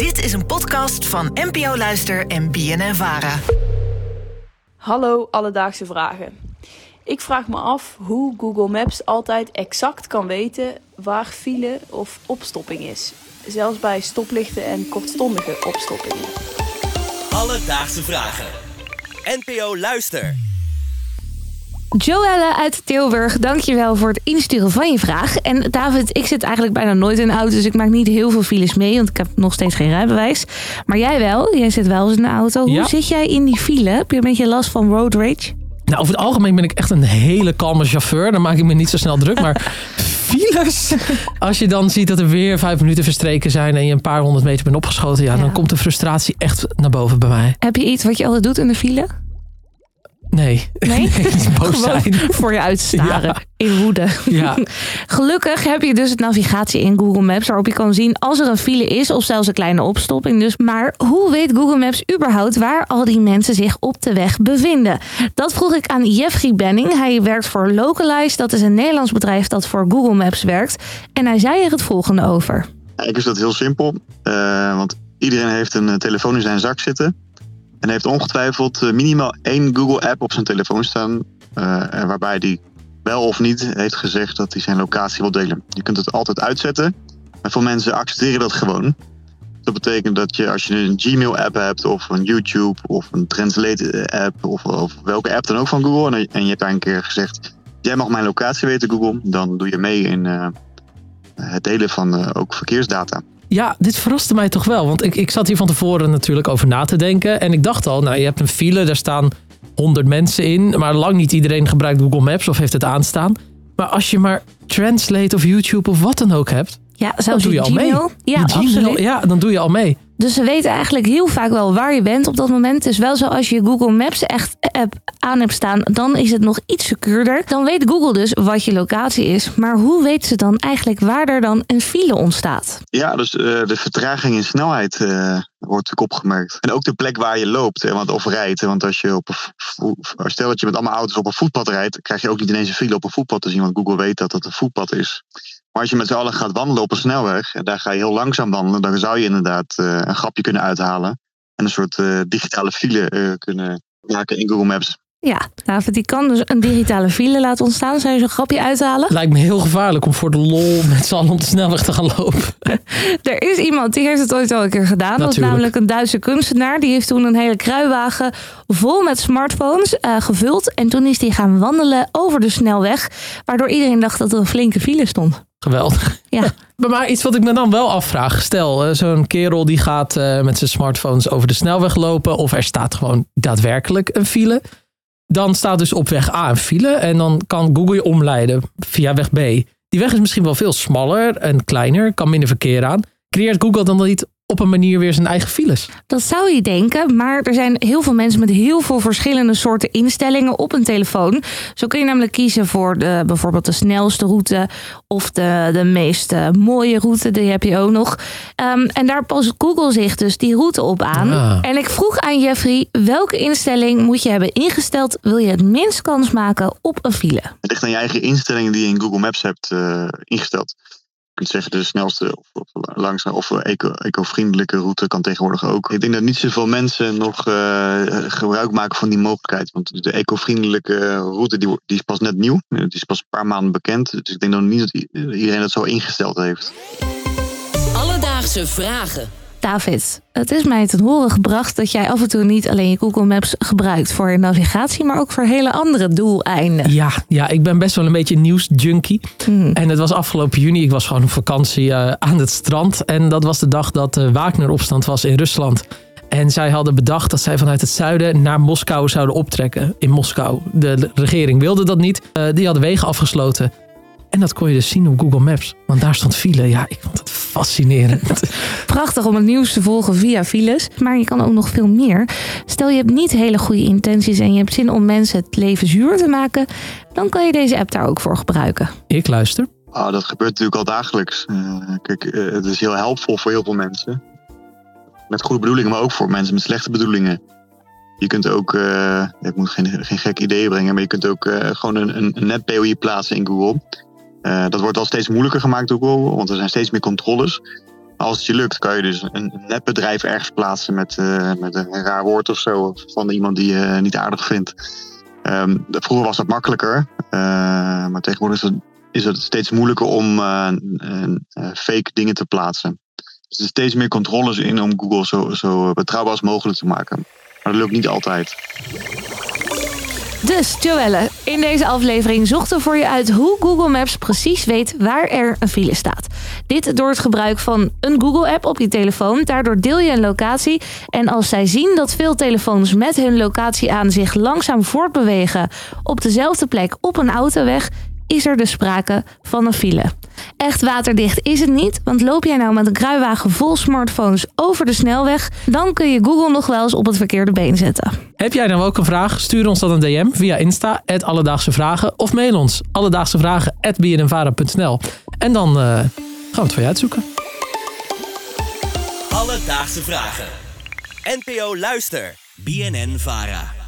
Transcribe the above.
Dit is een podcast van NPO Luister en BNN Vara. Hallo alledaagse vragen. Ik vraag me af hoe Google Maps altijd exact kan weten waar file of opstopping is. Zelfs bij stoplichten en kortstondige opstoppingen. Alledaagse vragen. NPO Luister. Joelle uit Tilburg, dankjewel voor het insturen van je vraag. En David, ik zit eigenlijk bijna nooit in de auto, dus ik maak niet heel veel files mee, want ik heb nog steeds geen rijbewijs. Maar jij wel, jij zit wel eens in de auto. Ja. Hoe zit jij in die file? Heb je een beetje last van road rage? Nou, over het algemeen ben ik echt een hele kalme chauffeur. Dan maak ik me niet zo snel druk. Maar files, als je dan ziet dat er weer vijf minuten verstreken zijn en je een paar honderd meter bent opgeschoten, ja, Ja. dan komt de frustratie echt naar boven bij mij. Heb je iets wat je altijd doet in de file? Nee. Nee? Boos zijn. voor je uitstaren, Ja. in woede. Ja. Gelukkig heb je dus het navigatie in Google Maps waarop je kan zien als er een file is of zelfs een kleine opstopping. Dus, maar hoe weet Google Maps überhaupt waar al die mensen zich op de weg bevinden? Dat vroeg ik aan Jeffrey Benning. Hij werkt voor Localize. Dat is een Nederlands bedrijf dat voor Google Maps werkt. En hij zei er het volgende over. Eigenlijk is dat heel simpel, eh, want iedereen heeft een eh, telefoon in zijn zak zitten. En heeft ongetwijfeld eh, minimaal één Google-app op zijn telefoon staan. eh, waarbij die wel of niet heeft gezegd dat hij zijn locatie wil delen. Je kunt het altijd uitzetten, maar veel mensen accepteren dat gewoon. Dat betekent dat je als je een Gmail-app hebt, of een YouTube, of een Translate-app, of, of welke app dan ook van Google, en, je hebt daar een keer gezegd: Jij mag mijn locatie weten, Google, dan doe je mee in eh, het delen van ook verkeersdata. Ja, dit verraste mij toch wel. Want ik, ik zat hier van tevoren natuurlijk over na te denken. En ik dacht al, nou, je hebt een file, daar staan 100 mensen in. Maar lang niet iedereen gebruikt Google Maps of heeft het aanstaan. Maar als je maar Translate of YouTube of wat dan ook hebt, Ja, dan doe je al mee. Ja, Die Gmail, absoluut. ja, dan doe je al mee. Dus ze weten eigenlijk heel vaak wel waar je bent op dat moment. Is wel zo als je Google Maps echt app aan hebt staan, dan is het nog iets secuurder. Dan weet Google dus wat je locatie is. Maar hoe weten ze dan eigenlijk waar er dan een file ontstaat? Ja, dus eh, de vertraging in snelheid eh, wordt natuurlijk opgemerkt. En ook de plek waar je loopt hè, want, of rijdt. Want als je op een stel dat je met allemaal auto's op een voetpad rijdt, krijg je ook niet ineens een file op een voetpad te zien. Want Google weet dat dat een voetpad is. Maar als je met z'n allen gaat wandelen op een snelweg, en daar ga je heel langzaam wandelen, dan zou je inderdaad eh, een grapje kunnen uithalen. En een soort eh, digitale file eh, kunnen maken in Google Maps. Ja, David, die kan dus een digitale file laten ontstaan. Zou je zo'n grapje uithalen? Lijkt me heel gevaarlijk om voor de lol met z'n allen op de snelweg te gaan lopen. Er is iemand die heeft het ooit al een keer gedaan. Dat was Natuurlijk. namelijk een Duitse kunstenaar. Die heeft toen een hele kruiwagen vol met smartphones eh, gevuld. En toen is hij gaan wandelen over de snelweg. Waardoor iedereen dacht dat er een flinke file stond. Geweldig. Ja. Maar iets wat ik me dan wel afvraag. Stel, eh, zo'n kerel die gaat eh, met zijn smartphones over de snelweg lopen. Of er staat gewoon daadwerkelijk een file. Dan staat dus op weg A een file. En dan kan Google je omleiden via weg B. Die weg is misschien wel veel smaller en kleiner. Kan minder verkeer aan. Creëert Google dan niet op een manier weer zijn eigen files? Dat zou je denken, maar er zijn heel veel mensen met heel veel verschillende soorten instellingen op een telefoon. Zo kun je namelijk kiezen voor de, bijvoorbeeld de snelste route of de, de meest eh, mooie route, die heb je ook nog. Ehm, en daar past Google zich dus die route op aan. Ah. En ik vroeg aan Jeffrey, welke instelling moet je hebben ingesteld, wil je het minst kans maken op een file? Het ligt aan je eigen instellingen die je in Google Maps hebt eh, ingesteld. Kunt zeggen de snelste of, of langzaam of eco- eco-vriendelijke route kan tegenwoordig ook. Ik denk dat niet zoveel mensen nog eh, gebruik maken van die mogelijkheid. Want de eco-vriendelijke route die, die is pas net nieuw. Eh, Die is pas een paar maanden bekend. Dus ik denk nog niet dat iedereen dat zo ingesteld heeft. Alledaagse vragen. David, het is mij ten horen gebracht dat jij af en toe niet alleen je Google Maps gebruikt voor navigatie, maar ook voor hele andere doeleinden. Ja, ja, ik ben best wel een beetje nieuwsjunkie. Hmm. En het was afgelopen juni. Ik was gewoon op vakantie eh, aan het strand. En dat was de dag dat de Wagner-opstand was in Rusland. En zij hadden bedacht dat zij vanuit het zuiden naar Moskou zouden optrekken. In Moskou. De regering wilde dat niet. Eh, die hadden wegen afgesloten. En dat kon je dus zien op Google Maps. Want daar stond file. Ja, ik vond het fascinerend. Prachtig om het nieuws te volgen via files, maar je kan ook nog veel meer. Stel je hebt niet hele goede intenties en je hebt zin om mensen het leven zuur te maken, dan kan je deze app daar ook voor gebruiken. ik luister. Ah, dat gebeurt natuurlijk al dagelijks. Eh, kijk, eh, het is heel helpvol voor heel veel mensen. Met goede bedoelingen, maar ook voor mensen met slechte bedoelingen. Je kunt ook, eh, ik moet geen, geen gek ideeën brengen, maar je kunt ook eh, gewoon een, een, een net-POI plaatsen in Google. Eh, dat wordt al steeds moeilijker gemaakt door Google, want er zijn steeds meer controles. Als het je lukt, kan je dus een nepbedrijf ergens plaatsen met, uh, met een raar woord of zo. Van iemand die je niet aardig vindt. Um, vroeger was dat makkelijker. Uh, maar tegenwoordig is het, is het steeds moeilijker om fake dingen te plaatsen. Dus er steeds meer controles in om Google zo, zo betrouwbaar als mogelijk te maken. Maar dat lukt niet altijd. Dus Joelle, in deze aflevering zochten we voor je uit hoe Google Maps precies weet waar er een file staat. Dit door het gebruik van een Google-app op je telefoon. Daardoor deel je een locatie. En als zij zien dat veel telefoons met hun locatie aan zich langzaam voortbewegen op dezelfde plek op een autoweg, is er dus sprake van een file. Echt waterdicht is het niet, want loop jij nou met een kruiwagen vol smartphones over de snelweg, dan kun je Google nog wel eens op het verkeerde been zetten. Heb jij nou ook een vraag? Stuur ons dan een DM via Insta, Alledaagse Vragen, of mail ons, alledaagsevragen.bnnvara.nl. En dan uh, gaan we het voor je uitzoeken. Alledaagse Vragen. NPO Luister. BNN Vara.